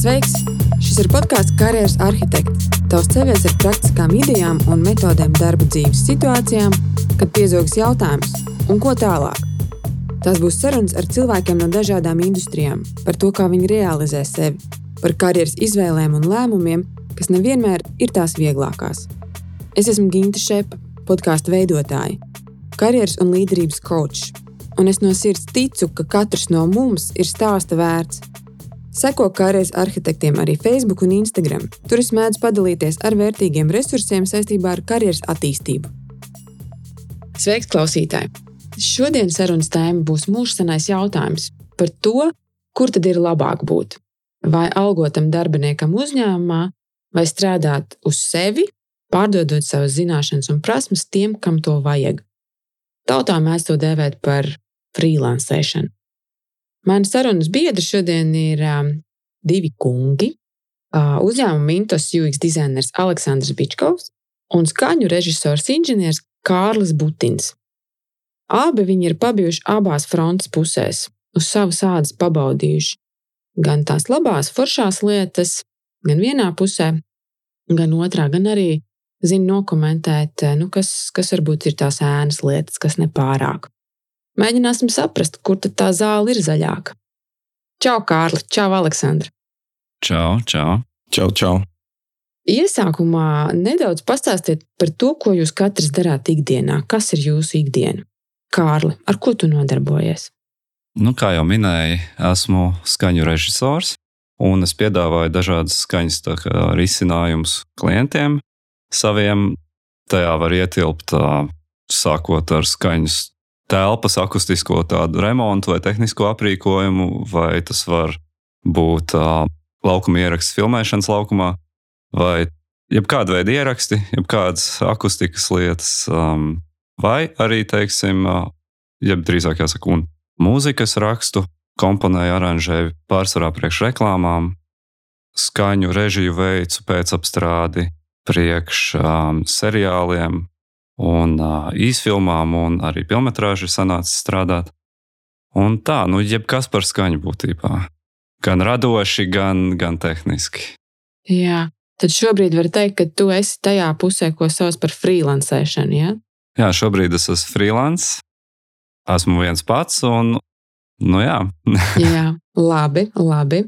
Sveiks! Šis ir podkāsts Karjeras arhitekts. Tavs ceļš ar praktiskām idejām un metodēm darba dzīves situācijām, kad piezogas jautājums, un ko tālāk. Tās būs sarunas ar cilvēkiem no dažādām industrijām, par to, kā viņi realizē sevi, par karjeras izvēlēm un lēmumiem, kas nevienmēr ir tās vieglākās. Es esmu Ginta Šepa, podkāstu veidotāja, karjeras un līderības coach un es no sirds ticu, ka katrs no mums ir stāsta vērts. Seko karjeras arhitektiem arī Facebook un Instagram. Tur es mēdzu padalīties ar vērtīgiem resursiem saistībā ar karjeras attīstību. Sveiks, klausītāji! Šodienas sarunas tēma būs mūžsanais jautājums par to, kur tad ir labāk būt. Vai algotam darbiniekam uzņēmumā, vai strādāt uz sevi, pārdodot savas zināšanas un prasmes tiem, kam to vajag. Tautā mēs to dēvēt par freelancēšanu. Mani sarunas biedri šodien ir um, divi kungi. Uh, uzņēmuma Mintos UX dizainers Aleksandrs Bičkovs un skaņu režisors inženieris Kārlis Butins. Abi viņi ir pabijuši abās frontes pusēs, uz savas ādas pabaudījuši gan tās labās, foršās lietas, gan vienā pusē, gan otrā, gan arī zina nokomentēt, nu, kas, kas varbūt ir tās ēnas lietas, kas nepārāk. Mēģināsim saprast, kur tad tā zāle ir zaļāka. Čau, Kārli! Čau, Aleksandra! Čau, čau! Čau, čau! Iesākumā nedaudz pastāstiet par to, ko jūs katrs darāt ikdienā. Kas ir jūsu ikdiena? Kārli, ar ko tu nodarbojies? Nu, kā jau minēju, esmu skaņu režisors, un es piedāvāju dažādas skaņas risinājumus klientiem. Saviem tajā var ietilpt sākot ar skaņas telpas akustisko tādu remontu vai tehnisko aprīkojumu, vai tas var būt uh, laukuma ieraksts filmēšanas laukumā, vai jebkāda veida ieraksti, jebkādas akustikas lietas, um, vai arī, teiksim, uh, jeb drīzāk jāsaka, un mūzikas rakstu, komponēju, aranžēju pārsvarā priekš reklāmām, skaņu režiju veicu pēcapstrādi priekš um, seriāliem, un uh, īsfilmām, un arī filmas ir sanācis strādāt. Un tā, nu, jebkas par skaņu būtībā. Gan radoši, gan, gan tehniski. Jā, tad šobrīd var teikt, ka tu esi tajā pusē, ko sauc par freelancēšanu. Ja? Jā, šobrīd es esmu freelance. Esmu viens pats, un nu jā. jā, labi, labi.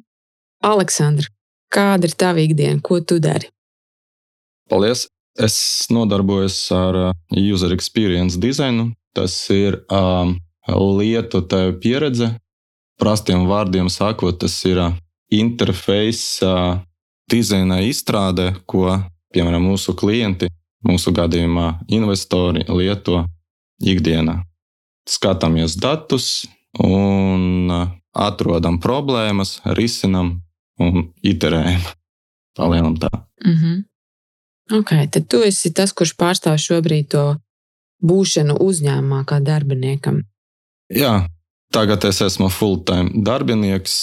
Aleksandra, kāda ir tava ikdiena? Ko tu dari? Paldies! Es nodarbojos ar uh, user experience dizainu. Tas ir um, lietotāju pieredze. Prastiem vārdiem sakot, tas ir uh, interfejs uh, dizaina izstrāde, ko piemēram mūsu klienti, mūsu gadījumā investori lieto ikdienā. Skatāmies datus un uh, atrodam problēmas, risinam un iterējam. Palielam tā. Mm -hmm. Okay, tad tu esi tas, kurš pārstāv šobrīd to būšanu uzņēmumā kā darbiniekam. Jā, tagad es esmu full-time darbinieks,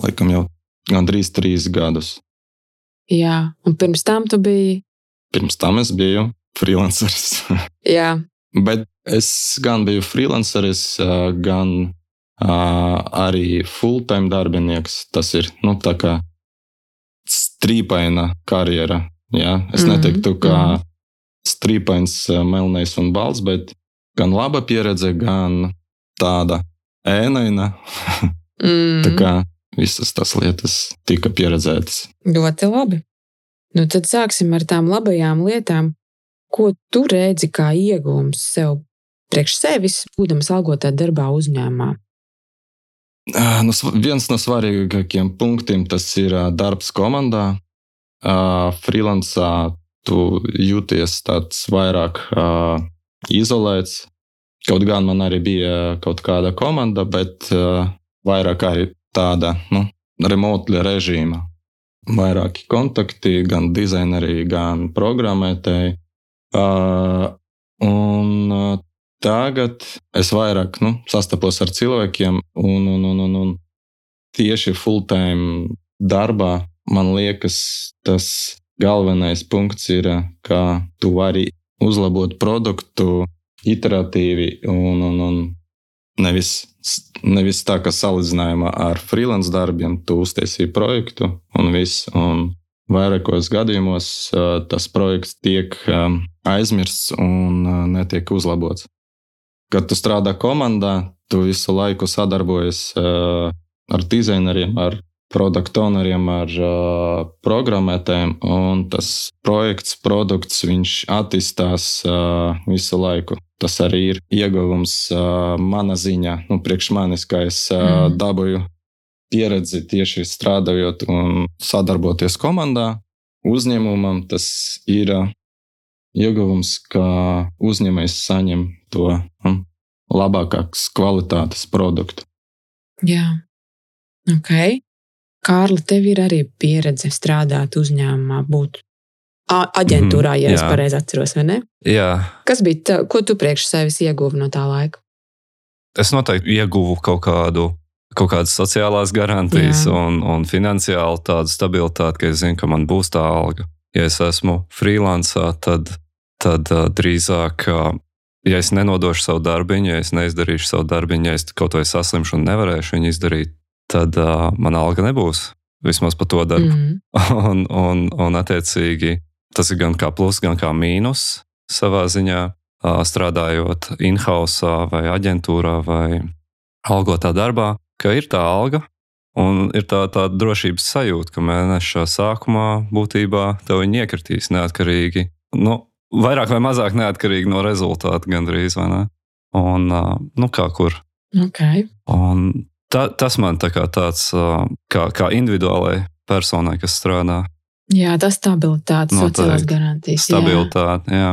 laikam jau gandrīz trīs gadus. Jā, un pirms tam tu biji? Pirms tam es biju freelanceris. Jā. Bet es gan biju freelanceris, gan arī full-time darbinieks. Tas ir nu, tā kā strīpaina karjera Ja? Es mm -hmm. neteiktu, ka mm -hmm. strīpains, eh, melnais un balts, bet gan laba pieredze, gan tāda ēnaina. mm. Tā kā visas tās lietas tika pieredzētas. Ļoti labi. Nu, tad sāksim ar tām labajām lietām. Ko tu redzi kā iegūms sev priekš sevis, būdams algotā darbā uzņēmumā? Nu, viens no svarīgākajiem punktiem tas ir darbs komandā uh, freelancā tu jūties tāds vairāk uh, izolēts. Kaut gan man arī bija kaut kāda komanda, bet uh, vairāk arī tāda nu, remote režīma. Vairāki kontakti, gan dizaineri, gan programmētāji. Uh, un uh, tagad es vairāk nu, sastapos ar cilvēkiem, un, un, un, un, un tieši full-time darbā man liekas, tas galvenais punkts ir, kā tu vari uzlabot produktu iteratīvi un, un, un nevis, nevis tā, ka salīdzinājumā ar freelance darbiem tu uztaisīji projektu un viss. Un vairākos gadījumos tas projekts tiek aizmirsts un netiek uzlabots. Kad tu strādā komandā, tu visu laiku sadarbojies ar dizaineriem, ar produktu owneriem, ar uh, programmētājiem, tas projekts, produkts, viņš attīstās uh, visu laiku. Tas arī ir ieguvums uh, mana ziņā, nu, priekš manis, kā es uh, mm. dabūju pieredzi tieši strādājot un sadarboties komandā. Uzņēmumam tas ir uh, ieguvums, ka uzņēmējs saņem to um, labākās kvalitātes produktu. Jā, ok. Kārli, tev ir arī pieredze strādāt uzņēmumā, būt aģentūrā, ja mm, es pareizi atceros, vai ne? Jā. Kas bija, tā, ko tu priekš sevis ieguvi no tā laika? Es noteikti ieguvu kaut kādu. Kaut kādas sociālās garantijas Jā. un, un finansiāli tādu stabilitāti, ka es zinu, ka man būs tā alga. Ja es esmu freelancā, tad, tad uh, drīzāk, uh, ja es nenodošu savu darbu, ja es neizdarīšu savu darbu, ja es kaut vai saslimšu un nevarēšu viņu izdarīt, tad uh, mana alga nebūs vismaz par to darbu. Mm. un, un, un, attiecīgi, tas ir gan kā plus, gan kā mīnus savā ziņā, strādājot in-house vai aģentūrā vai algotā darbā, ka ir tā alga. Un ir tā, tā drošības sajūta, ka mēneša sākumā būtībā tev viņi iekritīs neatkarīgi. Nu, vairāk vai mazāk neatkarīgi no rezultātu, gandrīz? Un, nu, kā kur. Okay. Un ta, tas man tā kā tāds, kā, kā individuālai personai, kas strādā. Jā, tā stabilitāte, sociālās garantijas. Stabilitāte, jā. jā.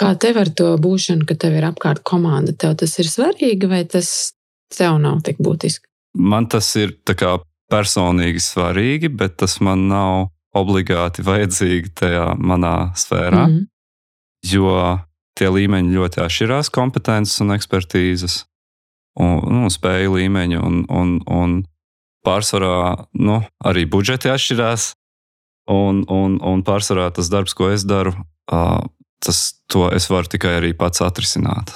Kā tev ar to būšanu, ka tev ir apkārt komanda, tev tas ir svarīgi vai tas tev nav tik būtiski? Man tas ir kā, personīgi svarīgi, bet tas man nav obligāti vajadzīgi tajā manā sfērā. Mm -hmm. Jo tie līmeņi ļoti atšķirās, kompetences un ekspertīzes un, nu, spēju līmeņu. Un, un, un pārsvarā nu, arī budžeti atšķirās. Un, un, un pārsvarā tas darbs, ko es daru, tas to es varu tikai arī pats atrisināt.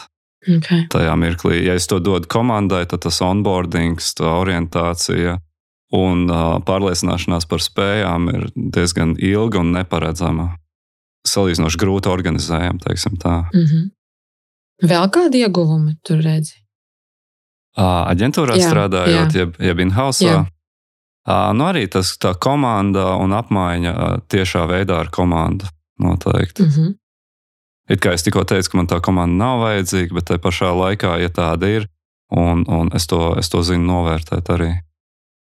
Okay. Tajā mirklī, ja es to dodu komandai, tad tas onboarding, tā orientācija un pārliecināšanās par spējām ir diezgan ilga un neparedzama. Salīdzinoši grūti organizējama, teiksim tā. Mm -hmm. Vēl kādi ieguvumi tur redzi? Aģentūrā jā, strādājot, jā. jeb, jeb in-house. Nu, arī tas tā komanda un apmaiņa tiešā veidā ar komandu noteikti. Mm -hmm. It kā es tikko teicu, ka man tā komanda nav vajadzīga, bet tajā pašā laikā, ja tāda ir, un, un es, to, es to zinu novērtēt arī.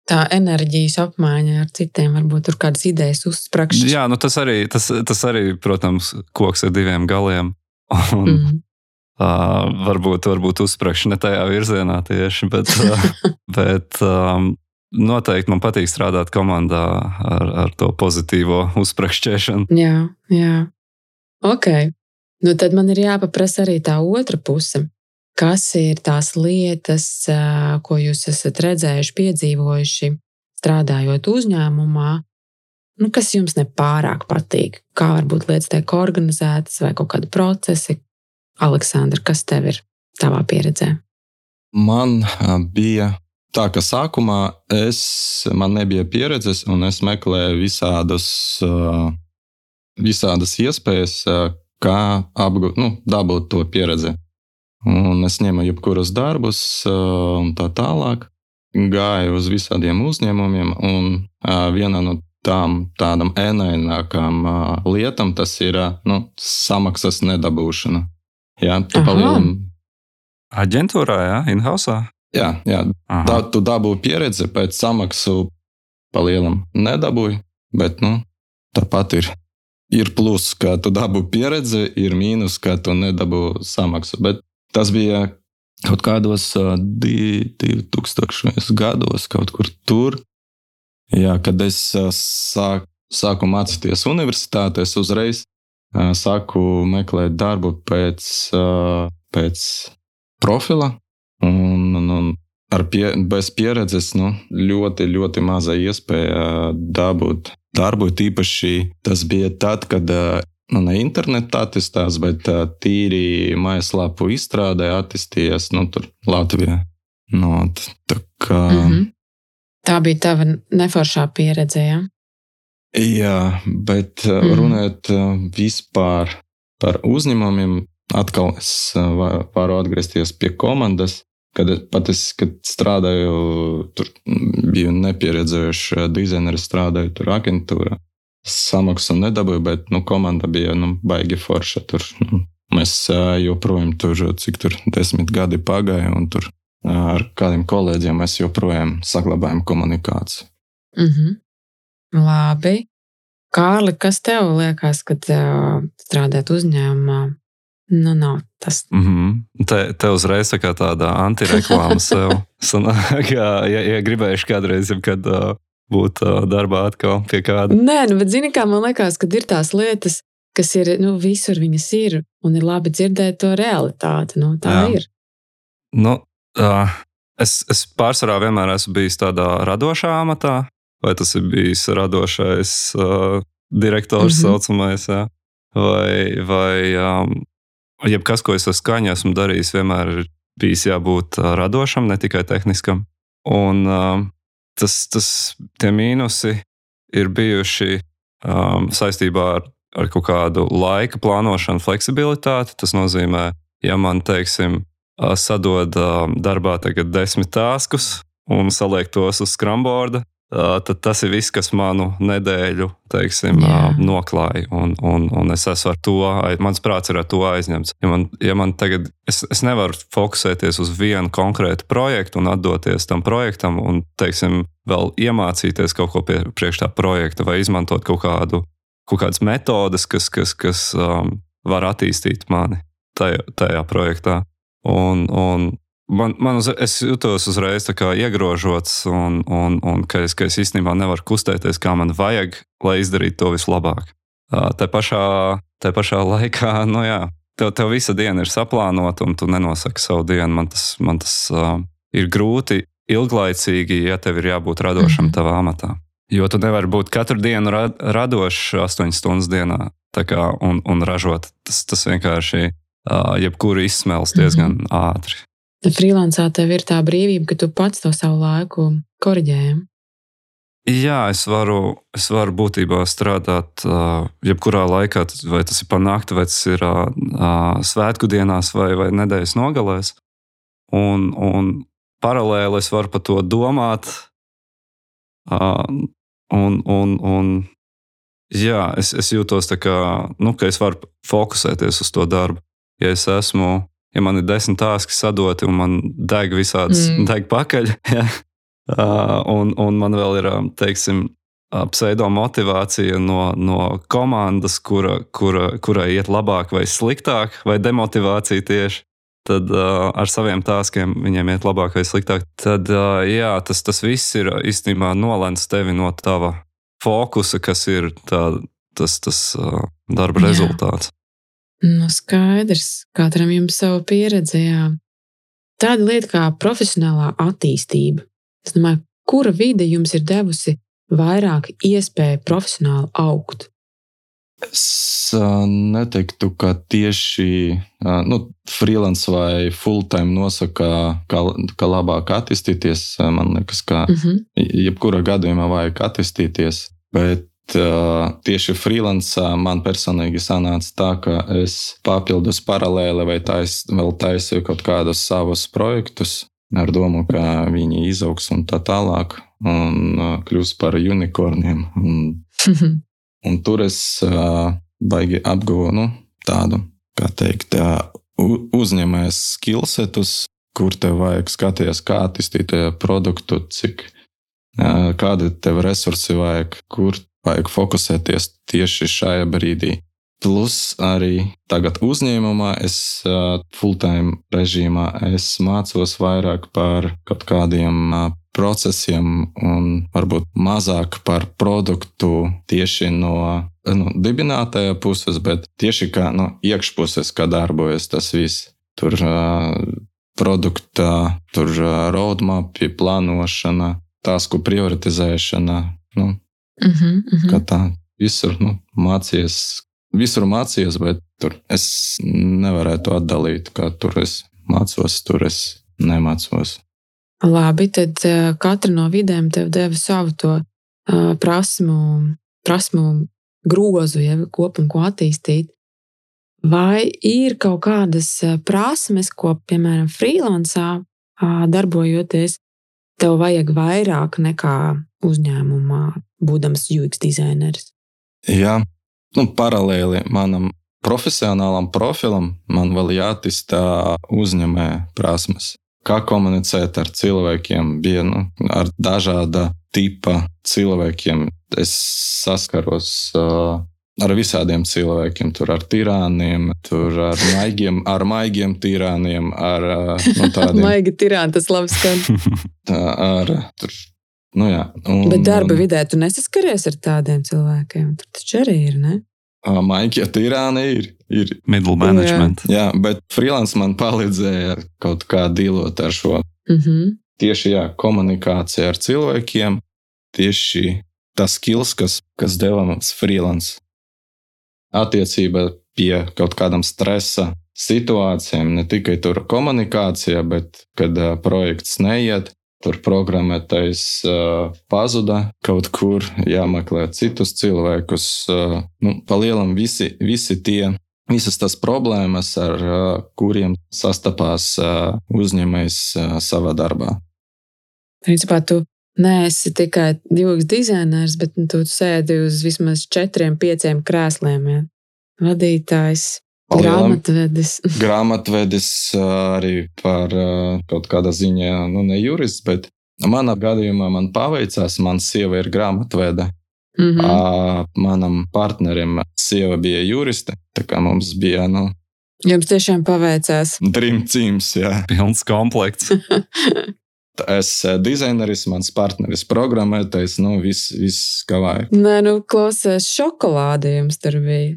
Tā enerģijas apmaiņa ar citiem, varbūt tur kādas idejas uzsprāgst. Jā, nu tas arī, tas, tas arī, protams, koks ar diviem galiem. Un, mm -hmm. Uh, varbūt, varbūt uzsprāgšu ne tajā virzienā tieši, bet, uh, bet um, noteikti man patīk strādāt komandā ar, ar to pozitīvo uzsprāgšķēšanu. Jā, jā. Ok. Nu, tad man ir jāpaprasa arī tā otra puse. Kas ir tās lietas, ko jūs esat redzējuši, piedzīvojuši, strādājot uzņēmumā, nu, kas jums nepārāk patīk? Kā varbūt lietas tiek organizētas vai kaut kādi procesi, Aleksandra, kas tev ir tavā pieredzē? Man bija tā, ka sākumā es, man nebija pieredzes, un es meklēju visādus, visādas iespējas, kā apgūt, nu, dabūt to pieredzi. Un es ņēmu jebkurus darbus, un tā tālāk. Gāju uz visādiem uzņēmumiem, un viena no tām tādām ēnainākām lietām tas ir nu, samaksas nedabūšana. Jā, tu palielam. Aģentūrā, jā, in-house. Jā, jā. Da, tu dabūji pieredzi, pēc samaksu palielam nedabūji, bet nu, tāpat ir. Ir plus, ka tu dabū pieredzi, ir mīnus, ka tu nedabū samaksu. Bet tas bija kaut kādos uh, 2000 gados, kaut kur tur. Jā, kad es uh, sāk, sāku mācīties universitātēs, uzreiz sāku meklēt darbu pēc, pēc profila. Un, un, un ar pie, bez pieredzes nu, ļoti, ļoti maza iespēja dabūt darbu. Tīpaši tas bija tad, kad nu, ne internetā attīstās, bet tīri mājaslapu izstrādē attīstījies nu, Latvijā. Nu, tā, kā... mm -hmm. tā bija tava neforšā pieredze. Ja? Jā, bet mm -hmm. runājot vispār par uzņēmumiem, atkal es varu atgriezties pie komandas. Kad pat es kad strādāju, tur biju nepieredzējuši dizaineris, strādāju tur aģentūrā samaksu nedabūju, bet nu, komanda bija nu, baigi forša. Tur, nu, mēs joprojām tur, cik tur desmit gadi pagāja, un tur ar kādiem kolēģiem mēs joprojām saglabājam komunikāciju. Mm -hmm. Labi. Kārli, kas tev liekas, kad uh, strādāt uzņēmumā? Nu, nav tas. Mm -hmm. te, te uzreiz tā kā tāda antireklāma sev. Sanāk, ja, ja gribējuši kādreiz, kad uh, būt uh, darbā atkal pie kāda. Nē, nu, bet zini, kā man liekas, ka ir tās lietas, kas ir nu, visur viņas ir, un ir labi dzirdēt to realitāti. Nu, tā Jā. ir. Nu, uh, es, es pārsvarā vienmēr esmu bijis tādā radošā amatā, vai tas ir bijis radošais uh, direktors, mm -hmm. saucamais, jā. vai, vai um, jebkas, ko es ar skaņu esmu darījis, vienmēr ir bijis jābūt uh, radošam, ne tikai tehniskam. Un, uh, tas, tas tie mīnusi ir bijuši um, saistībā ar, ar kaut kādu laika plānošanu, fleksibilitāti. Tas nozīmē, ja man, teiksim, sadod darbā tagad desmit tāskus un saliek tos uz skramborda, tad tas ir viss, kas manu nedēļu teiksim, yeah. noklāja. Un, un, un es esmu ar to, mans prāts ir ar to aizņemts. Ja man, ja man tagad, es, es nevaru fokusēties uz vienu konkrētu projektu un atdoties tam projektam, un teiksim, vēl iemācīties kaut ko pie, priekš tā projekta, vai izmantot kaut, kādu, kaut kādas metodes, kas, kas, kas um, var attīstīt mani tajā, tajā projektā. Un, un Man, man uz, es jutos uzreiz iegrožots, un, un, un ka, es, ka es īstenībā nevaru kustēties, kā man vajag, lai izdarītu to vislabāk. Tā pašā, tā pašā laikā, nu jā, tev, tev visa diena ir saplānota, un tu nenosaki savu dienu. Man tas, man tas uh, ir grūti ilglaicīgi, ja tev ir jābūt radošam -hmm. tavā amatā. Jo tu nevari būt katru dienu ra radošs, astoņas stundas dienā kā, un, un ražot. Tas, tas vienkārši uh, jebkuru izsmels diezgan -hmm. ātri. Freelancā tev ir tā brīvība, ka tu pats to savu laiku korģē. Jā, es varu, es varu būtībā strādāt uh, jebkurā laikā, vai tas ir panākti, vai tas ir uh, svētku dienās vai, vai nedēļas nogalēs. Un, un paralēli es varu par to domāt. Uh, un, un, un, jā, es, es jūtos tā kā, nu, ka es varu fokusēties uz to darbu. Ja es esmu ja man ir desmit tāski sadoti un man deg visādas, mm. deg pakaļ. Ja? Uh, un, un man vēl ir, teiksim, pseido motivācija no, no komandas, kura, kura, kurai iet labāk vai sliktāk, vai demotivācija tieši. Tad uh, ar saviem tāskiem viņiem iet labāk vai sliktāk. Tad uh, jā, tas, tas viss ir īstenībā nolēns tevi no tava fokusa, kas ir tā, tas, tas uh, darba jā. rezultāts. Nu, skaidrs, katram jums savu pieredzi. Jā. Tāda lieta kā profesionālā attīstība. Es domāju, kura vide jums ir devusi vairāk iespēju profesionāli augt? Es neteiktu, ka tieši nu, freelance vai full-time nosaka, kā, kā labāk attīstīties. Man liekas, ka mm -hmm. jebkurā gadījumā vajag attīstīties. Bet tieši freelancā man personīgi sanāca tā, ka es papildus paralēli vai tais, vēl taisīju kaut kādus savus projektus ar domu, ka viņi izaugs un tā tālāk un kļūs par unikorniem. Un, un tur es baigi apguvu nu, tādu, kā teikt, uzņēmējas skillsetus, kur tev vajag skatīties, kā attīstīt produktu, cik kādi tev resursi vajag, kur vajag fokusēties tieši šajā brīdī. Plus arī tagad uzņēmumā, es full-time režīmā, es mācos vairāk par kaut kādiem procesiem un varbūt mazāk par produktu tieši no nu, dibinātāja puses, bet tieši kā no iekšpuses, kā darbojas tas viss. Tur produkta, tur roadmap, plānošana, tasku prioritizēšana. Nu, Uh -huh, uh -huh. Kā tā visur nu, mācījies visur mācījos, bet tur es nevarētu atdalīt, kā tur es mācos, tur es nemācos. Labi, tad uh, katra no vidēm tev deva savu to uh, prasmu, prasmu grozu, ja kopumu, ko attīstīt. Vai ir kaut kādas prasmes, ko, piemēram, freelancā darbojoties, tev vajag vairāk nekā uzņēmumā, būdams UX dizaineris? Jā, nu, paralēli manam profesionālam profilam, man vēl jāattīstā uzņēmēja prasmes. Kā komunicēt ar cilvēkiem, bija nu, ar dažāda tipa cilvēkiem. Es saskaros uh, ar visādiem cilvēkiem, tur ar tirāniem, tur ar maigiem, ar maigiem tirāniem, ar nu, tādiem. Maigi tirāni, tas labi skan. ar, tur, nu jā. Un, Bet darba vidē tu nesaskaries ar tādiem cilvēkiem, tur taču arī ir, ne? Maigi, ja tirāni ir. Ir middle management. Jā, jā bet freelance man palīdzēja kaut kā dīlot ar šo. Mm -hmm. Tieši jā, komunikācija ar cilvēkiem, tieši tas skills, kas, kas deva mums freelance attiecība pie kaut kādām stresa situācijām, ne tikai tur komunikācijā, bet kad uh, projekts neiet, tur programmētais uh, pazuda kaut kur, jāmeklē citus cilvēkus. Uh, nu, Palielam visi, visi tie. Visas tās problēmas, ar uh, kuriem sastapās uh, uzņēmējs uh, savā darbā. Principā tu neesi tikai UX dizainers, bet tu sēdi uz vismaz četriem, pieciem krēsliem. Ja? Vadītājs, grāmatvedis. grāmatvedis arī par kaut kādā ziņā, nu, ne jurists, bet manā gadījumā man paveicās, man sieva ir grāmatvede. Mm -hmm. Manam partnerim sieva bija juriste, tā kā mums bija, nu, Jums tiešām paveicās. Dream Teams, jā. Pilns komplekts. Es esmu dizaineris, mans partneris, programmētājs, nu, viss, viss kā vajag. Nē, nu, klausies, šokolāde jums tur bija.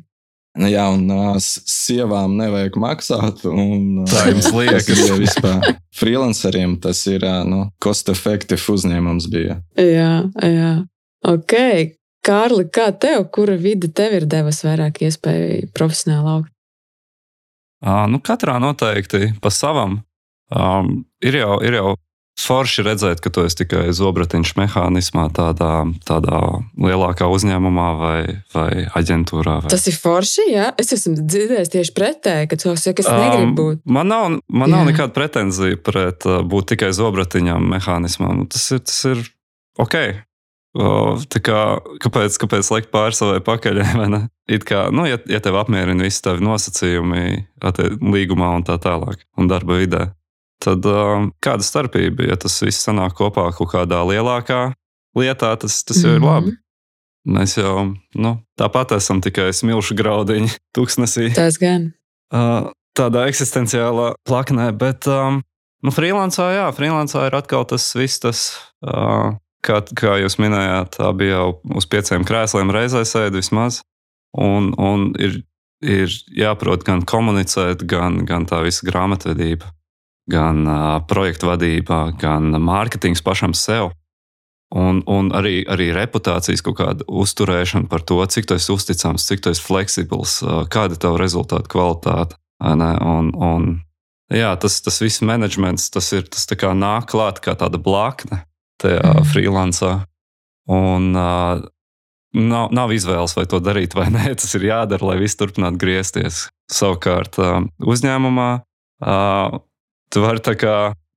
Nu, jā, un uh, sievām nevajag maksāt. Un, uh, tā jums liekas, ja vispār freelanceriem tas ir uh, nu, cost-effective uzņēmums. Bija. Jā, jā. Ok. Kārli, kā tev, kura vide tev ir devusi vairāk iespēju profesionāli augt? Uh, nu, katrā noteikti pa savam. Um, ir, jau, ir jau forši redzēt, ka tu esi tikai zobratiņš mehānismā, tādā, tādā lielākā uzņēmumā vai, vai aģentūrā. Vai. Tas ir forši, jā. Es esmu dzirdējis tieši pretēji, ka cilvēks saka, es negribu būt. Um, man nav, man nav nekāda pretenzija pret uh, būt tikai zobratiņam mehānismam. Tas ir, tas ir ok. O, kā, kāpēc, kāpēc likt pāri savai pakaļai? It kā, nu, ja, ja tev apmierina visi tavi nosacījumi, līgumā un tā tālāk, un darba vidē, tad uh, kāda starpība, ja tas viss sanāk kopā kaut kādā lielākā lietā, tas, tas jau ir labi. Mhm. Mēs jau nu, tāpat esam tikai smilšu graudiņi, tūkstnesī. Tas gan. Uh, tādā eksistenciālā plaknē, bet um, nu, freelancā, jā, freelancā ir atkal tas viss, tas, uh, kā, kā jūs minējāt, abi jau uz pieciem krēsliem reizē sēdi vismaz. Un, un ir, ir jāprot gan komunicēt, gan, gan tā visa grāmatvedība gan uh, projektu vadībā, gan mārketings pašam sev. Un, un arī, arī reputācijas kaut kāda uzturēšana par to, cik tas ir uzticams, cik tas ir fleksibls, uh, kāda ir tava rezultāta kvalitāte. Un, un, jā, tas, tas viss menedžments, tas ir tas kā nāk klāt kā tāda blakne tajā mm. freelancā. Un uh, nav, nav izvēles, vai to darīt vai nē. Tas ir jādara, lai viss turpinātu griezties. Savukārt uzņēmumā Tu vari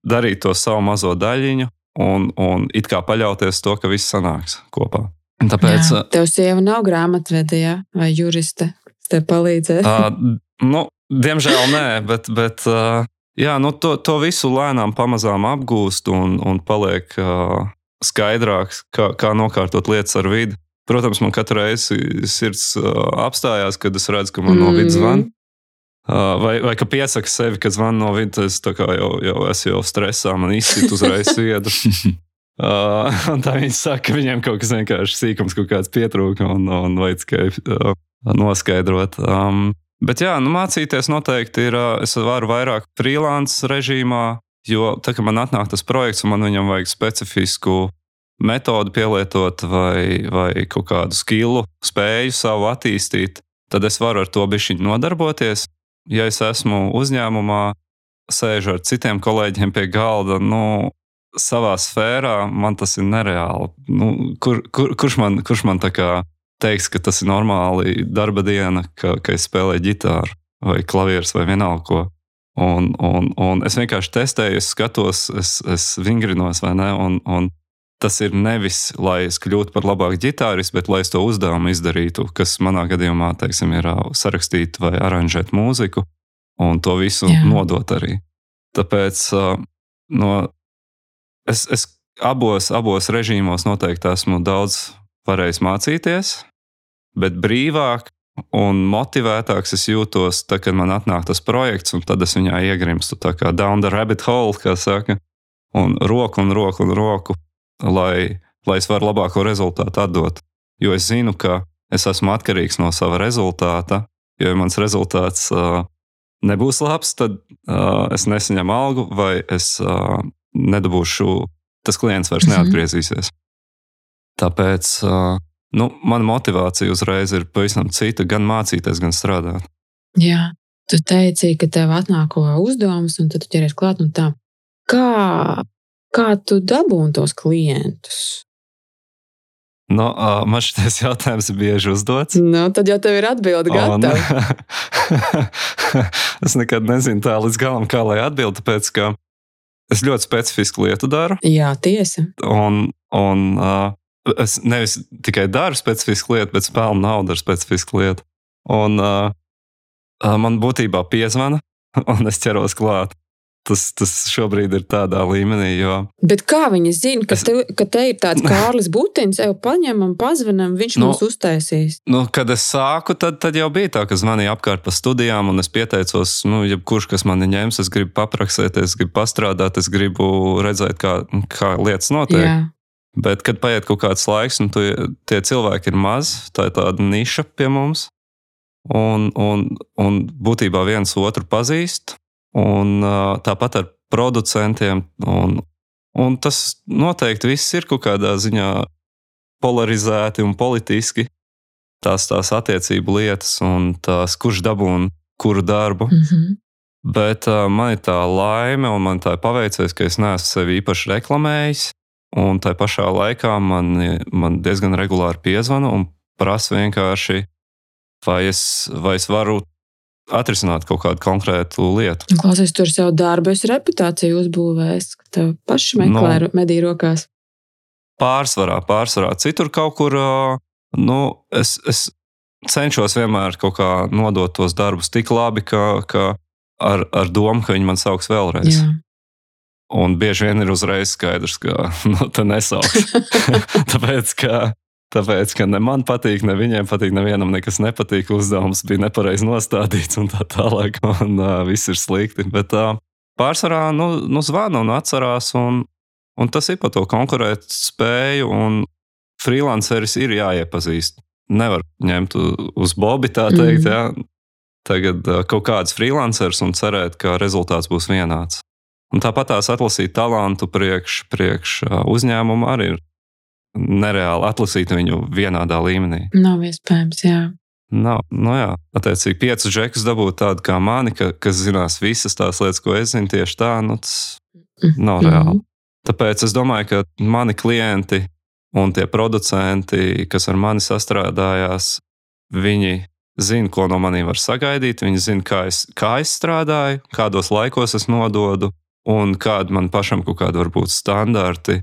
darīt to savu mazo daļiņu un, un it kā paļauties to, ka viss sanāks kopā. Tāpēc, jā, tev sieva nav grāmatvedēja vai juriste, kas tev palīdzēs? Uh, nu, diemžēl nē, bet, bet uh, jā, nu, to, to visu lēnām pamazām apgūst un, un paliek uh, skaidrāks, kā, kā nokārtot lietas ar vidi. Protams, man katru reizi sirds uh, apstājās, kad es redzu, ka man mm. no vidas zvan. Vai, vai ka piesaka sevi, ka zvana no vidus, es jau, jau esmu jau stresā, man izsit uzreiz viedu. Uh, tā viņi saka, ka viņiem kaut kas vienkārši sīkums, kaut kāds pietrūka un, un vajag tikai uh, noskaidrot. Um, bet jā, nu, mācīties noteikti ir. Uh, es varu vairāk freelance režīmā, jo tā kā man atnāk tas projekts un man viņam vajag specifisku metodu pielietot vai, vai kaut kādu skilu, spēju savu attīstīt, tad es varu ar to bišķiņu nodarboties. Ja es esmu uzņēmumā, sēžu ar citiem kolēģiem pie galda, nu, savā sfērā, man tas ir nereāli. Nu, kur, kur, kurš man, kurš man teiks, ka tas ir normāli darba diena, ka, ka es spēlēju ģitāru vai klavierus vai vienalga ko. Un, un, un es vienkārši testēju, es skatos, es, es vingrinos vai ne. Un, un tas ir nevis, lai es kļūtu par labāku ģitāristu, bet lai es to uzdevumu izdarītu, kas manā gadījumā teiksim, ir sarakstīt vai aranžēt mūziku un to visu Jā. nodot arī. Tāpēc no, es, es abos, abos režīmos noteikti esmu daudz varējis mācīties, bet brīvāk un motivētāks es jūtos, tad, kad man atnāk tas projekts, un tad es viņā iegrimstu tā kā down the rabbit hole, kā saka, un roku un roku un roku, lai, lai es varu labāko rezultātu atdot. Jo es zinu, ka es esmu atkarīgs no sava rezultāta, jo ja mans rezultāts uh, nebūs labs, tad uh, es nesaņemu algu vai es uh, nedabūšu, tas klients vairs mhm. neatgriezīsies. Tāpēc uh, nu, mana motivācija uzreiz ir pavisam cita, gan mācīties, gan strādāt. Jā, tu teici, ka tev atnāk uzdevums, un tu ķeries klāt un tā. Kā, kā tu dabūni tos klientus? Nu, uh, man šis jautājums bieži uzdots. Nu, tad jau tev ir atbilde gatava. es nekad nezinu tā līdz galam, kā lai atbildētu, tāpēc ka es ļoti specifisku lietu daru. Jā, tiesa. Un, un uh, es nevis tikai daru specifisku lietu, bet spēlu naudu ar specifisku lietu. Un uh, man būtībā piezvana, un es ķeros klāt. Tas, tas šobrīd ir tādā līmenī. Jo... Bet kā viņi zina, ka, es... te, ka te ir tāds Kārlis Butins, jau paņemam, pazvanam, viņš nu, mums uztaisīs? Nu, kad es sāku, tad, tad jau bija tā, ka zvanīja apkārt pa studijām, un es pieteicos, nu, jebkurš, kas mani ņems, es gribu papraksēties, es gribu pastrādāt, es gribu redzēt, kā, kā lietas notiek. Jā. Bet, kad paiet kaut kāds laiks, un tu, tie cilvēki ir mazi, tā ir tāda niša pie mums. Un, un, un būtībā viens otru pazīst. Un, tāpat ar producentiem. Un, un tas noteikti viss ir kaut kādā ziņā polarizēti un politiski. Tās tās attiecību lietas un tās, kurš dabūna kuru darbu. Mm -hmm. Bet uh, man ir tā laime, un man tā ir paveicies, ka es neesmu sevi īpaši reklamējis. Un tā pašā laikā man, man diezgan regulāri piezvana un prasa vienkārši, vai es, vai es varu atrisināt kaut kādu konkrētu lietu. Klausies, tur jau darbu, es reputāciju uzbūvējis, ka tev paši meklē no, mediju rokās. Pārsvarā, pārsvarā. Citur kaut kur, nu, es, es cenšos vienmēr kaut kā nodot tos darbus tik labi, ka, ka ar, ar domu, ka viņi man sauks vēlreiz. Jā. Un bieži vien ir uzreiz skaidrs, ka nu, tā nesauks. tāpēc, ka, tāpēc, ka ne man patīk, ne viņiem patīk, nevienam nekas nepatīk. Uzdevums bija nepareizi nostādīts un tā tālāk, un uh, viss ir slikti. Bet uh, pārsvarā nu, nu zvana un atcerās, un, un tas ir par to konkurēt spēju. Un freelanceris ir jāiepazīst. Nevar ņemt uz bobi tā teikt. Mm. Jā. Tagad uh, kaut kāds freelanceris un cerēt, ka rezultāts būs vienāds. Un tāpat tās atlasīt talantu priekš, priekš uzņēmumu arī ir nereāli atlasīt viņu vienādā līmenī. Nav iespējams, jā. Nav, nu jā, attiecīgi, piecus džekus dabūt tādu kā mani, ka, kas zinās visas tās lietas, ko es zinu, tieši tā, nu, tas nav mm -hmm. reāli. Tāpēc es domāju, ka mani klienti un tie producenti, kas ar mani sastrādājās, viņi zina, ko no maniem var sagaidīt. Viņi zina, kā es, kā es strādāju, kādos laikos es nododu, un kādi man pašam kaut kādi varbūt standarti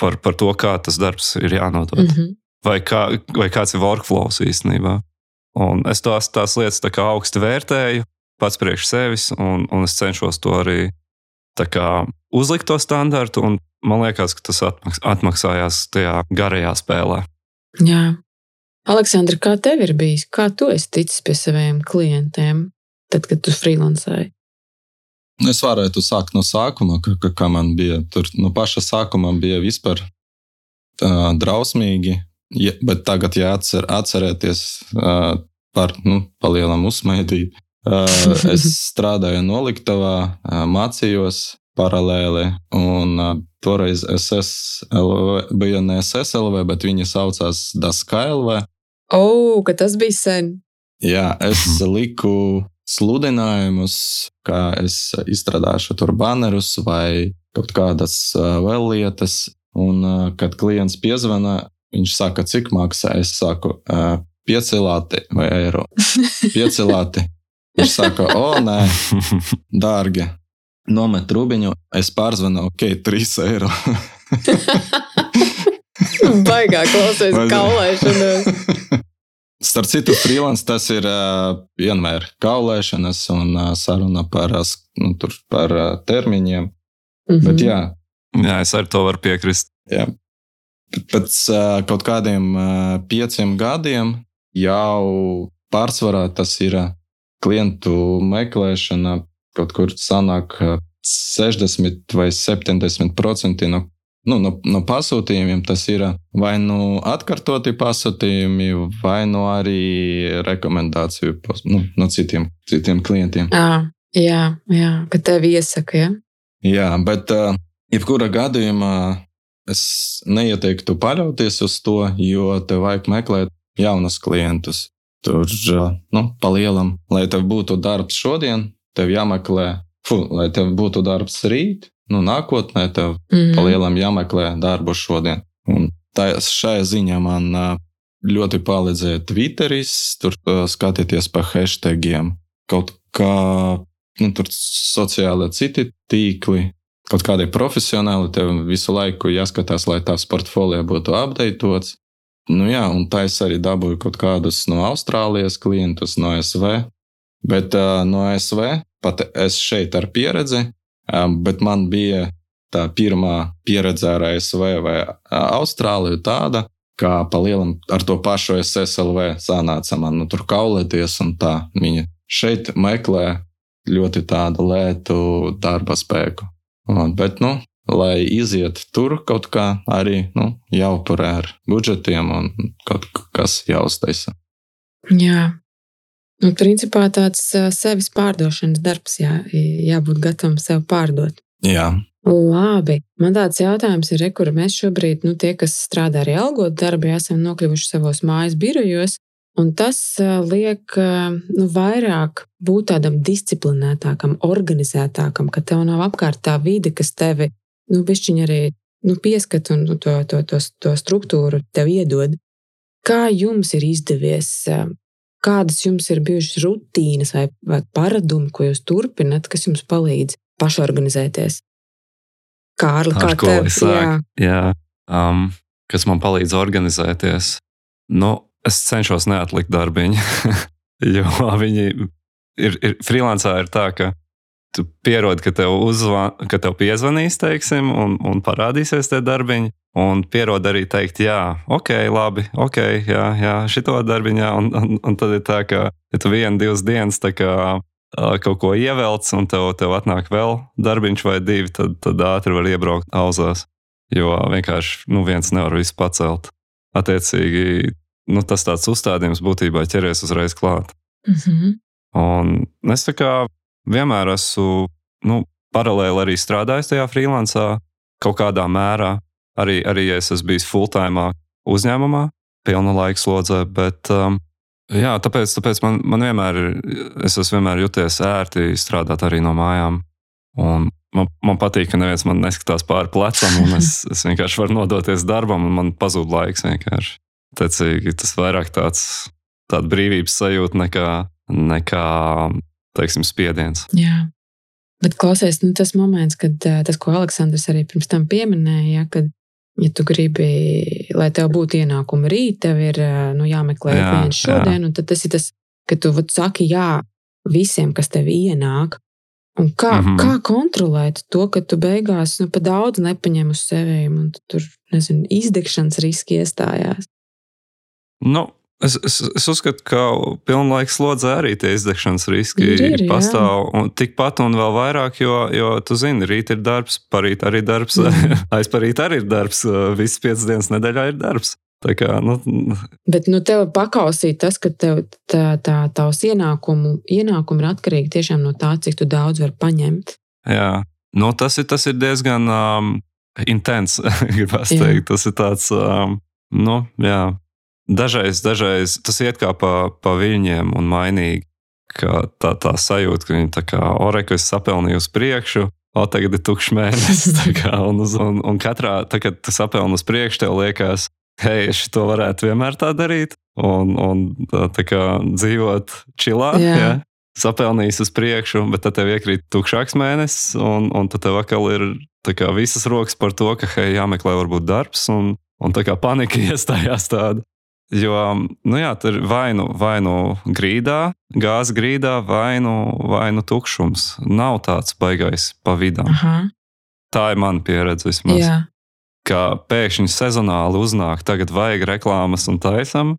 par, par to, kā tas darbs ir jānodod. Mm -hmm. vai, kā, vai kāds ir workflows īstenībā. Un es tās, tās lietas tā augstu vērtēju pats priekš sevis, un, un es cenšos to arī kā, uzlikt to standartu. Man liekas, ka tas atmaks, atmaksājās tajā garajā spēlē. Jā. Aleksandra, kā tev ir bijis? Kā tu esi ticis pie saviem klientiem, tad, kad tu freelancēji? Nu, es varētu sākt no sākuma, ka, ka, kā man bija. Tur no paša sākuma bija vispār uh, drausmīgi, ja, bet tagad jāatcer, atcerēties uh, par nu, palielam uzsmaidīt. Uh, es strādāju noliktavā, uh, mācījos paralēli, un uh, toreiz SSLV, bija ne SSLV, bet viņi saucās DASKLV. O, oh, ka tas bija sen. Jā, es liku sludinājumus, kā es izstrādāšu tur banerus vai kaut kādas vēl lietas. Un, kad klients piezvana, viņš saka, cik maksā. Es saku, pieci lati vai eiro. Pieci lati. Viņš saka, o, nē, dārgi. Nomet rubiņu, es pārzvanu, ok, 3 eiro. Baigā klausies kaulēšanos. Starp citu, freelance tas ir uh, vienmēr kaulēšanas un uh, saruna par, nu, par uh, termiņiem. Mm -hmm. Bet, jā. jā, es ar to varu piekrist. Jā. Pēc uh, kaut kādiem uh, pieciem gadiem jau pārsvarā tas ir uh, klientu meklēšana. Kaut kur sanāk uh, 60 vai 70% no nu, no, no pasūtījumiem tas ir vai nu atkārtoti pasūtījumi, vai nu arī rekomendāciju nu, no citiem, citiem klientiem. À, jā, jā, ka tev iesaka. Ja? Jā, bet uh, jebkurā gadījumā es neieteiktu paļauties uz to, jo tev vajag meklēt jaunus klientus. Tur, uh, nu, pa lielam, lai tev būtu darbs šodien, tev jāmeklē, fu, lai tev būtu darbs rīt, nu, nākotnē tev mm -hmm. palielam jāmeklē darbu šodien. Un tā, šajā ziņā man ļoti palīdzēja Twitteris, tur skatieties pa hashtagiem, kaut kā nu, tur sociāli citi tīkli. Kaut kādi profesionāli tev visu laiku jāskatās, lai tās portfolio būtu apdeitots. Nu, jā, un tā es arī dabūju kaut kādus no Austrālijas klientus, no ASV. Bet uh, no ASV pat es šeit ar pieredzi Bet man bija tā pirmā pieredze ar ASV vai Austrāliju tāda, kā pa lielam ar to pašu SSLV sanāca man nu, tur kaulēties un tā. Viņa šeit meklē ļoti tādu lētu darba spēku. Un, bet, nu, lai iziet tur kaut kā arī nu, jāupurē ar budžetiem un kaut kas jāuztaisa. Jā, Nu, principā tāds sevis pārdošanas darbs, jā, jābūt gatavam sev pārdot. Jā. Labi. Man tāds jautājums ir, kur mēs šobrīd, nu, tie, kas strādā arī algot darbu, esam nokļuvuši savos mājas birojos. Un tas liek nu, vairāk būt tādam disciplinētākam, organizētākam, ka tev nav apkārt tā vide, kas tevi nu, arī nu, pieskat un nu, to, to, to, to struktūru tev iedod. Kā jums ir izdevies Kādas jums ir bijušas rutīnas vai, vai paradumi, ko jūs turpināt, kas jums palīdz pašorganizēties? Kārli, kā tev? Jā, jā um, kas man palīdz organizēties. Nu, es cenšos neatlikt darbiņu, jo viņi ir, ir freelancā ir tā, ka tu pierodi, ka tev, uzvan, ka tev piezvanīs, teiksim, un, un parādīsies tie darbiņi. Un pierod arī teikt, jā, ok, labi, ok, jā, jā šito darbiņā. Un, un, un tad ir tā, ka, ja tu vienu, divas dienas kā, kaut ko ievelc, un tev, tev atnāk vēl darbiņš vai divi, tad, tad ātri var iebraukt auzās. Jo vienkārši nu, viens nevar visu pacelt. Attiecīgi, nu, tas tāds uzstādījums būtībā ķeries uzreiz klāt. Mm -hmm. Un es tā kā vienmēr esmu nu, paralēli arī strādājis tajā freelancā kaut kādā mērā. Arī, arī es esmu bijis full-time uzņēmumā, pilna laika slodzē. Bet, um, jā, tāpēc, tāpēc man, man vienmēr ir, es esmu vienmēr juties ērti strādāt arī no mājām. Un man, man patīk, ka neviens man neskatās pāri plecam, un es, es vienkārši varu nodoties darbam, un man pazūd laiks vienkārši. Tecīgi, tas vairāk tāds, tāda brīvības sajūta nekā, nekā teiksim, spiediens. Jā. Bet klausies, nu, tas moments, kad tas, ko Aleksandrs arī pirms tam pieminēja, ja, kad, ja tu gribi, lai tev būtu ienākumi rīt, tev ir nu, jāmeklē jā, viens šodien, jā. un tas ir tas, ka tu vat, saki jā visiem, kas tev ienāk. Un kā, mm -hmm. kā kontrolēt to, ka tu beigās nu, pa daudz nepaņem uz sevi un tur, nezinu, izdegšanas riski iestājās? Nu, Es, es, es uzskatu, ka pilnlaika slodzē arī tie izdegšanas riski ir, ir, pastāv. Un tikpat un vēl vairāk, jo, jo tu zini, rīt ir darbs, parīt arī darbs, mm. aizparīt arī ir darbs. Visas piecas dienas nedēļā ir darbs. Tā kā, nu, Bet nu, tev pakausīt tas, ka tev tā, tā, tavs ienākumu, ienākumi ir atkarīgi tiešām no tā, cik daudz var paņemt. Jā, nu, tas, ir, tas ir diezgan um, intens, gribētu teikt. Tas ir tāds, um, nu, jā dažreiz, dažreiz tas iet kā pa, pa viļņiem un mainīgi. Tā, tā sajūta, ka viņi tā kā orekas sapelnīja uz priekšu, o tagad ir tukšs mēnesis. Kā, un, un, un katrā, tā, kad tu sapelni uz priekšu, tev liekas, hei, es to varētu vienmēr tā darīt. Un, un tā kā dzīvot čilā. Jā. Ja? Sapelnījis uz priekšu, bet tad tev iekrīt tukšāks mēnesis, un, un tad tev atkal ir kā, visas rokas par to, ka, hei, jāmeklē varbūt darbs, un, un tā kā panika iestājās tāda. Jo, nu jā, tur vai nu, vai nu grīdā, gāzes grīdā, vai nu, vai nu tukšums. Nav tāds baigais pa. Aha. Tā ir mana pieredze vismaz. Jā. Kā pēkšņi sezonāli uznāk, tagad vajag reklāmas un taisam,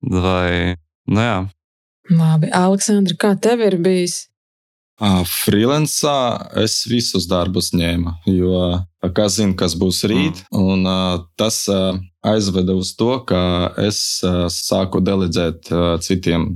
vai, nu jā. Labi, Aleksandra, kā tev ir bijis? Freelancā es visus darbus ņēmu, jo kas zina, kas būs rīt. Mm. Un, tas uh, aizveda uz to, ka es uh, sāku deleģēt citiem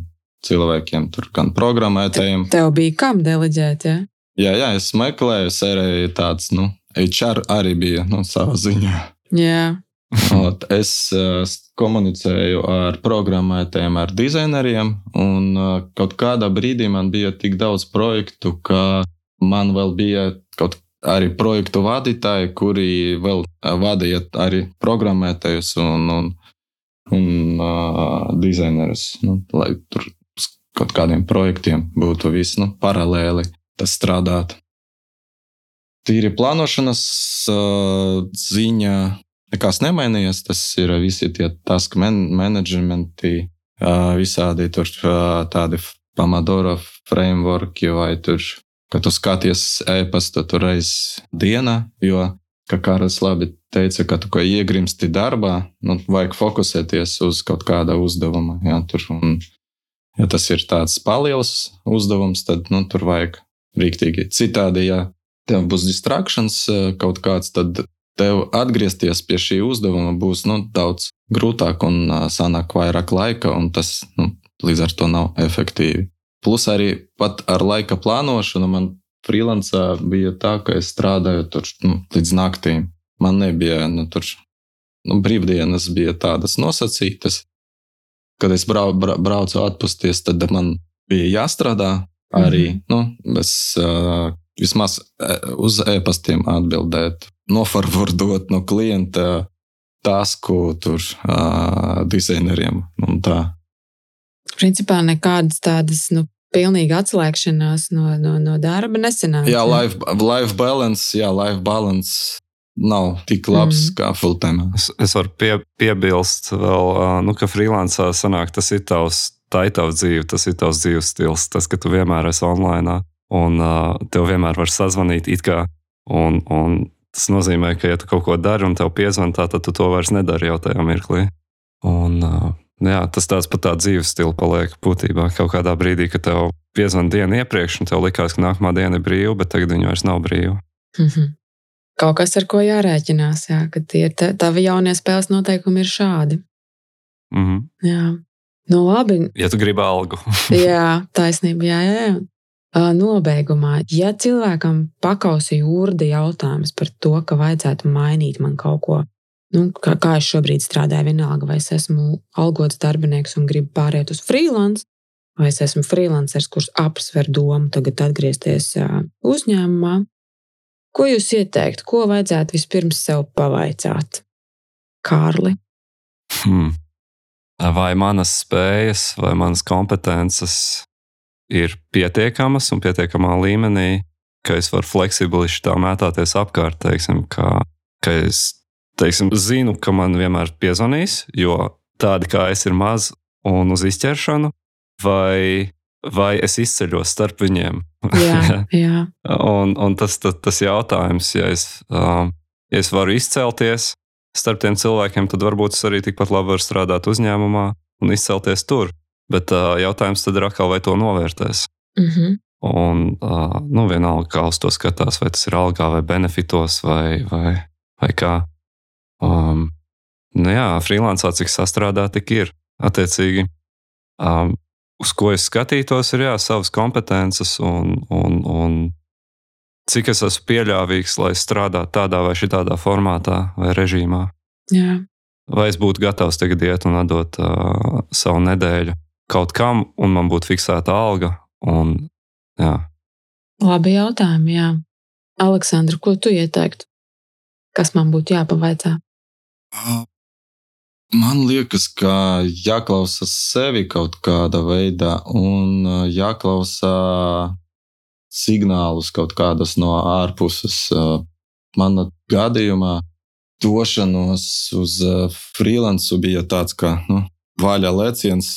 cilvēkiem, tur gan programmētājiem. Tev bija kam deleģēt? Ja? Jā, jā, es meklēju, es arī tāds, nu, HR arī bija nu, savā ziņā. Jā. Es uh, komunicēju ar programmētājiem, ar dizaineriem, un uh, kaut kādā brīdī man bija tik daudz projektu, ka man vēl bija kaut arī projektu vadītāji, kuri vēl uh, vadīja arī programmētājus un, un, un uh, dizainerus, nu, lai tur kaut kādiem projektiem būtu viss nu, paralēli tas strādāt. Tīri plānošanas uh, ziņā nekas nemainījies. Tas ir visi tie task man managementi, visādi tur tādi Pamadora frameworki vai tur, kad tu skaties e-pasta tur reiz dienā, jo, kā Kāras labi teica, ka tu kā iegrimsti darbā, nu, vajag fokusēties uz kaut kāda uzdevuma. Jā, tur, un, ja tas ir tāds paliels uzdevums, tad nu, tur vajag rīktīgi. Citādi, ja tev būs distrakcijas kaut kāds, tad tev atgriezties pie šī uzdevuma būs nu, daudz grūtāk un sanāk vairāk laika, un tas nu, līdz ar to nav efektīvi. Plus arī pat ar laika plānošanu man freelancā bija tā, ka es strādāju tur nu, līdz naktīm. Man nebija nu, tur nu, brīvdienas, bija tādas nosacītas. Kad es brau, bra, braucu atpūsties, tad man bija jāstrādā arī. Mm -hmm. nu, es, uh, vismaz uz e-pastiem atbildēt noforvardot no klienta tasku tur uh, dizaineriem un tā. Principā nekādas tādas nu, pilnīgi atslēgšanās no, no, no darba nesenāk. Jā, life, life balance, jā, life balance nav tik labs mm. kā full-time. Es, es varu pie, piebilst vēl, nu, ka freelancā sanāk, tas ir tavs, tā ir tavs dzīve, tas ir tavs dzīves stils, tas, ka tu vienmēr esi online un uh, tev vienmēr var sazvanīt it kā. Un, un Tas nozīmē, ka, ja tu kaut ko dari un tev piezvanā, tad tu to vairs nedari jau tajā mirklī. Un, jā, tas tāds pat tā dzīves stila paliek būtībā kaut kādā brīdī, kad tev piezvanīja dienu iepriekš, un tev likās, ka nākamā diena ir brīva, bet tagad viņa vairs nav brīva. Mm -hmm. Kaut kas, ar ko jārēķinās, jā, ka tie ir tavi jaunie spēles noteikumi ir šādi. Mm -hmm. Jā, nu labi. Ja tu gribi algu. jā, taisnība, jā, jā. Nobeigumā, ja cilvēkam pakausī urdi jautājums par to, ka vajadzētu mainīt man kaut ko, nu, kā, kā es šobrīd strādāju, vienalga, vai es esmu algots darbinieks un gribu pāriet uz freelance, vai es esmu freelanceris, kurš apsver domu tagad atgriezties uzņēmumā, ko jūs ieteiktu, ko vajadzētu vispirms sev pavaicāt? Kārli. Hmm. Vai manas spējas, vai manas kompetences ir pietiekamas un pietiekamā līmenī, ka es varu fleksibli šitā mētāties apkārt, teiksim, ka, ka es teiksim, zinu, ka man vienmēr piezvanīs, jo tādi kā es ir maz un uz izķeršanu, vai, vai es izceļos starp viņiem. Jā, jā. un, un tas, tas, tas jautājums, ja es, um, ja es varu izcelties starp tiem cilvēkiem, tad varbūt es arī tikpat labi varu strādāt uzņēmumā un izcelties tur. Bet uh, jautājums tad ir atkal, vai to novērtēs. Mm -hmm. Un, uh, nu, vienalga, kā uz to skatās, vai tas ir algā vai benefitos vai, vai, vai kā. Um, nu, jā, freelancā cik sastrādā, tik ir. Attiecīgi, um, uz ko es skatītos, ir jā, savas kompetences un, un, un cik es esmu pieļāvīgs, lai strādātu tādā vai citādā formātā vai režīmā. Jā. vai es būtu gatavs tagad iet un atdot uh, savu nedēļu kaut kam, un man būtu fiksēta alga. Un, jā. Labi jautājumi, jā. Aleksandra, ko tu ieteiktu? Kas man būtu jāpavaicā? Man liekas, ka jāklausās sevi kaut kādā veidā un jāklausa signālus kaut kādas no ārpuses. Manā gadījumā došanos uz freelancu bija tāds, ka nu, vaļā leciens,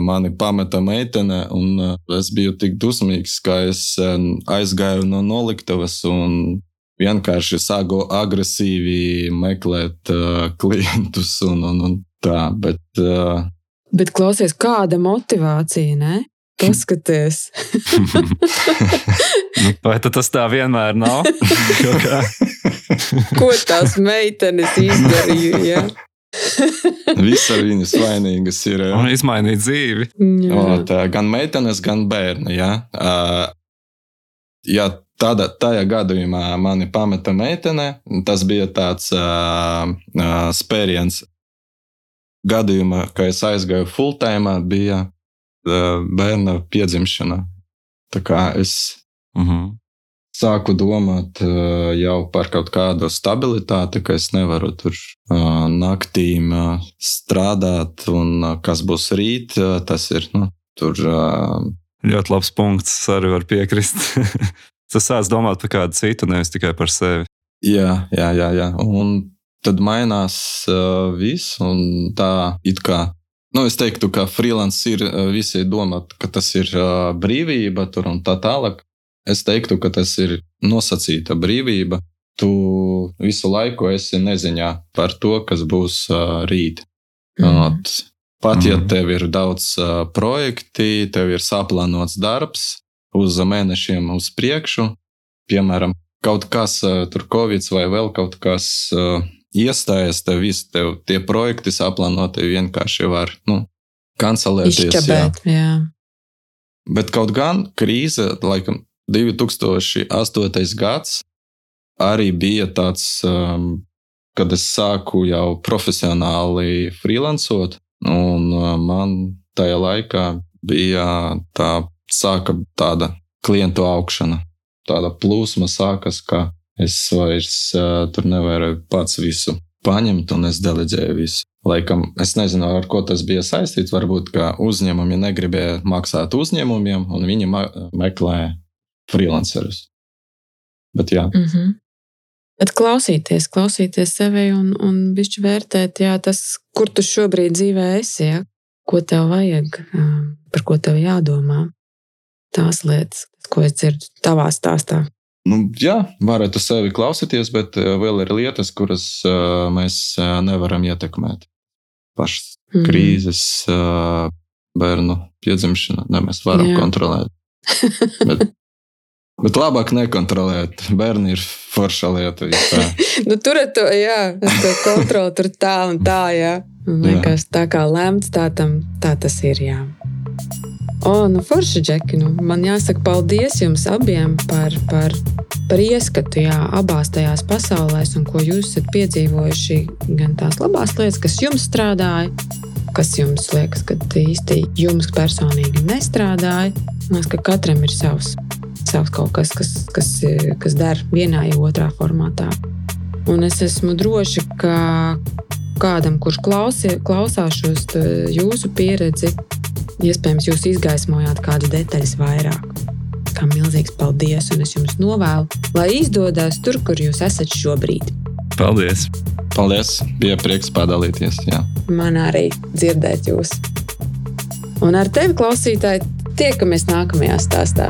mani pameta meitene, un es biju tik dusmīgs, ka es aizgāju no noliktavas un vienkārši sāku agresīvi meklēt klientus un, un, un tā. Bet, bet klausies, kāda motivācija, ne? Paskaties. Nu, vai tas tā vienmēr nav? Ko tās meitenes izdarīja? Ja? Visas viņas vainīgas ir. Un izmainīt dzīvi. O, tā, gan meitenes, gan bērni. Ja? Ja tādā, tajā gadījumā mani pameta meitene, tas bija tāds uh, spēriens. Gadījumā, kad es aizgāju full-time, bija uh, bērna piedzimšana. Tā kā es uh mhm. -huh. Sāku domāt uh, jau par kaut kādu stabilitāti, ka es nevaru tur uh, naktīm uh, strādāt, un kas būs rīt, tas ir nu, tur. Ļoti labs punkts, arī var piekrist. Tas sāc domāt par kādu citu, nevis tikai par sevi. Jā, jā, jā. jā. Un tad mainās uh, viss, un tā it kā. Nu, es teiktu, ka freelance ir uh, visi domāt, ka tas ir uh, brīvība tur un tā tālāk. Es teiktu, ka tas ir nosacīta brīvība. Tu visu laiku esi neziņā par to, kas būs uh, rīt. Mm. Pat ja mm. tev ir daudz uh, projekti, tev ir saplānots darbs, uz mēnešiem uz priekšu. Piemēram, kaut kas tur Covid vai vēl kaut kas iestājas, tev visi tev tie projekti saplānoti vienkārši var nu, kancelēties. Izčabēt, jā. jā. Bet kaut gan krīze, laikam, 2008. gads arī bija tāds, um, kad es sāku jau profesionāli freelancot, un man tajā laikā bija tā sāka tāda klientu augšana. Tāda plūsma sākas, ka es vairs uh, tur nevaru pats visu paņemt, un es deleģēju visu. Laikam, es nezinu, ar ko tas bija saistīts. Varbūt, ka uzņēmumi negribēja maksāt uzņēmumiem, un viņi meklēja freelancerus. Bet jā. Mm -hmm. Bet klausīties, klausīties sevi un, un bišķi vērtēt, jā, tas, kur tu šobrīd dzīvē esi, ja? ko tev vajag, par ko tev jādomā tās lietas, ko es dzirdu tavā stāstā. Nu, jā, varētu sevi klausīties, bet vēl ir lietas, kuras uh, mēs nevaram ietekmēt. Pašas mm. krīzes, uh, bērnu piedzimšana, ne mēs varam jā. kontrolēt. bet, bet labāk nekontrolēt. Bērni ir forša lieta. nu, tur ir to, jā, to kontroli, tur tā un tā. Jā. Liekas, tā kā lemts, tā, tam, tā tas ir. Jā. O, nu, forši, Džeki. Nu, man jāsaka paldies jums abiem par, par, par ieskatu jā, abās tajās pasaulēs, un ko jūs esat piedzīvojuši. Gan tās labās lietas, kas jums strādāja, kas jums liekas, ka īsti jums personīgi nestrādāja. Man liekas, ka katram ir savs, savs kaut kas, kas, kas, kas der vienā vai otrā formātā. Un es esmu droši, ka kādam, kurš klausie, klausās šos jūsu pieredzi, Iespējams, jūs izgaismojāt kādu detaļu vairāk. Kā milzīgs paldies, un es jums novēlu, lai izdodas tur, kur jūs esat šobrīd. Paldies! Paldies! Bija prieks padalīties. Jā. Man arī dzirdēt jūs. Un ar tevi, klausītāji, tiekamies nākamajā stāstā.